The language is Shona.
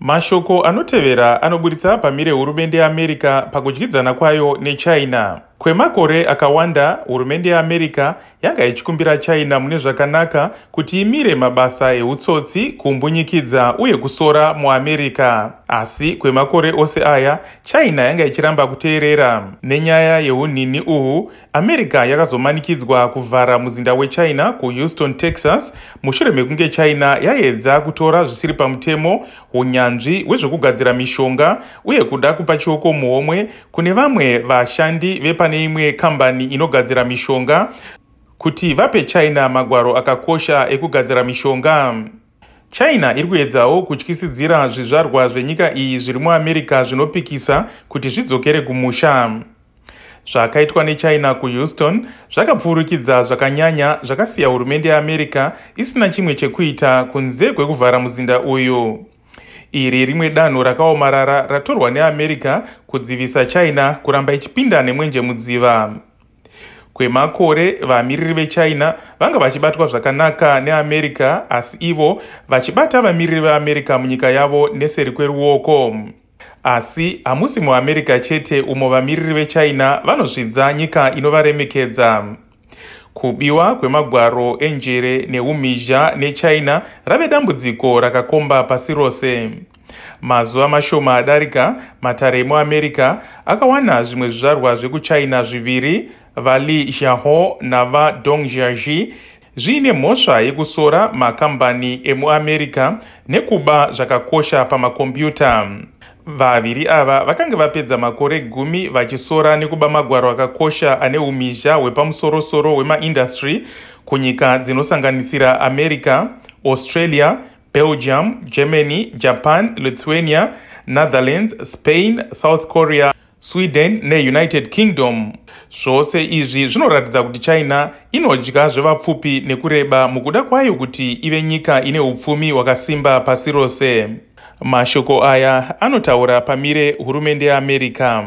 mashoko anotevera anoburitsa pamire hurumende yeamerica pakudyidzana kwayo nechina kwemakore akawanda hurumende yeamerica yanga ichikumbira china mune zvakanaka kuti imire mabasa eutsotsi kumbunyikidza uye kusora muamerica. Asi kwemakore ose aya china yanga ichiramba kuteerera. Nenyaya yeunhini uhu america yakazomanikidzwa kuvhara muzinda wechina kuhouston texas mushure mekunge china yaedza kutora zvisiri pamutemo unyanzvi hwezvekugadzira mishonga uye kuda kupa chioko muhomwe kune vamwe vashandi vepane imwe kambani inogadzira mishonga kuti vape china magwaro akakosha ekugadzira mishonga. China iri kuedzawo kutyisidzira zvizvarwa zvenyika iyi zviri muamerica zvinopikisa kuti zvidzokere kumusha. Zvakaitwa nechina kuhouston zvakapfurukidza zvakanyanya zvakasiya hurumende yeamerica isina chimwe chekuita kunze kwekuvhara muzinda uyu iri rimwe danho rakaomarara ratorwa neamerica kudzivisa china kuramba ichipinda nemwenje mudziva. kwemakore vamiriri vechina vanga vachibatwa zvakanaka neamerica asi ivo vachibata vamiriri veamerica munyika yavo neseri kweruoko. asi hamusi muamerica chete umo vamiriri vechina vanozvidza nyika inovaremekedza kubiwa kwemagwaro enjere neumhizha nechina rave dambudziko rakakomba pasi rose. Mazuva mashoma adarika matare emuamerica akawana zvimwe zvizvarwa zvekuchina zviviri vali xiaho navadong jiaji zviine mhosva yekusora makambani emuamerica nekuba zvakakosha pamakombiyuta vaviri ava vakanga vapedza makore gumi vachisora nekuba magwaro akakosha ane umhizha hwepamusorosoro hwemaindastry kunyika dzinosanganisira america australia belgium germany japan lithuania netherlands spain south korea sweden neunited kingdom. Zvose izvi zvinoratidza kuti china inodya zvevapfupi nekureba mukuda kwayo kuti ive nyika ine upfumi hwakasimba pasi rose mashoko aya anotaura pamire hurumende yeamerica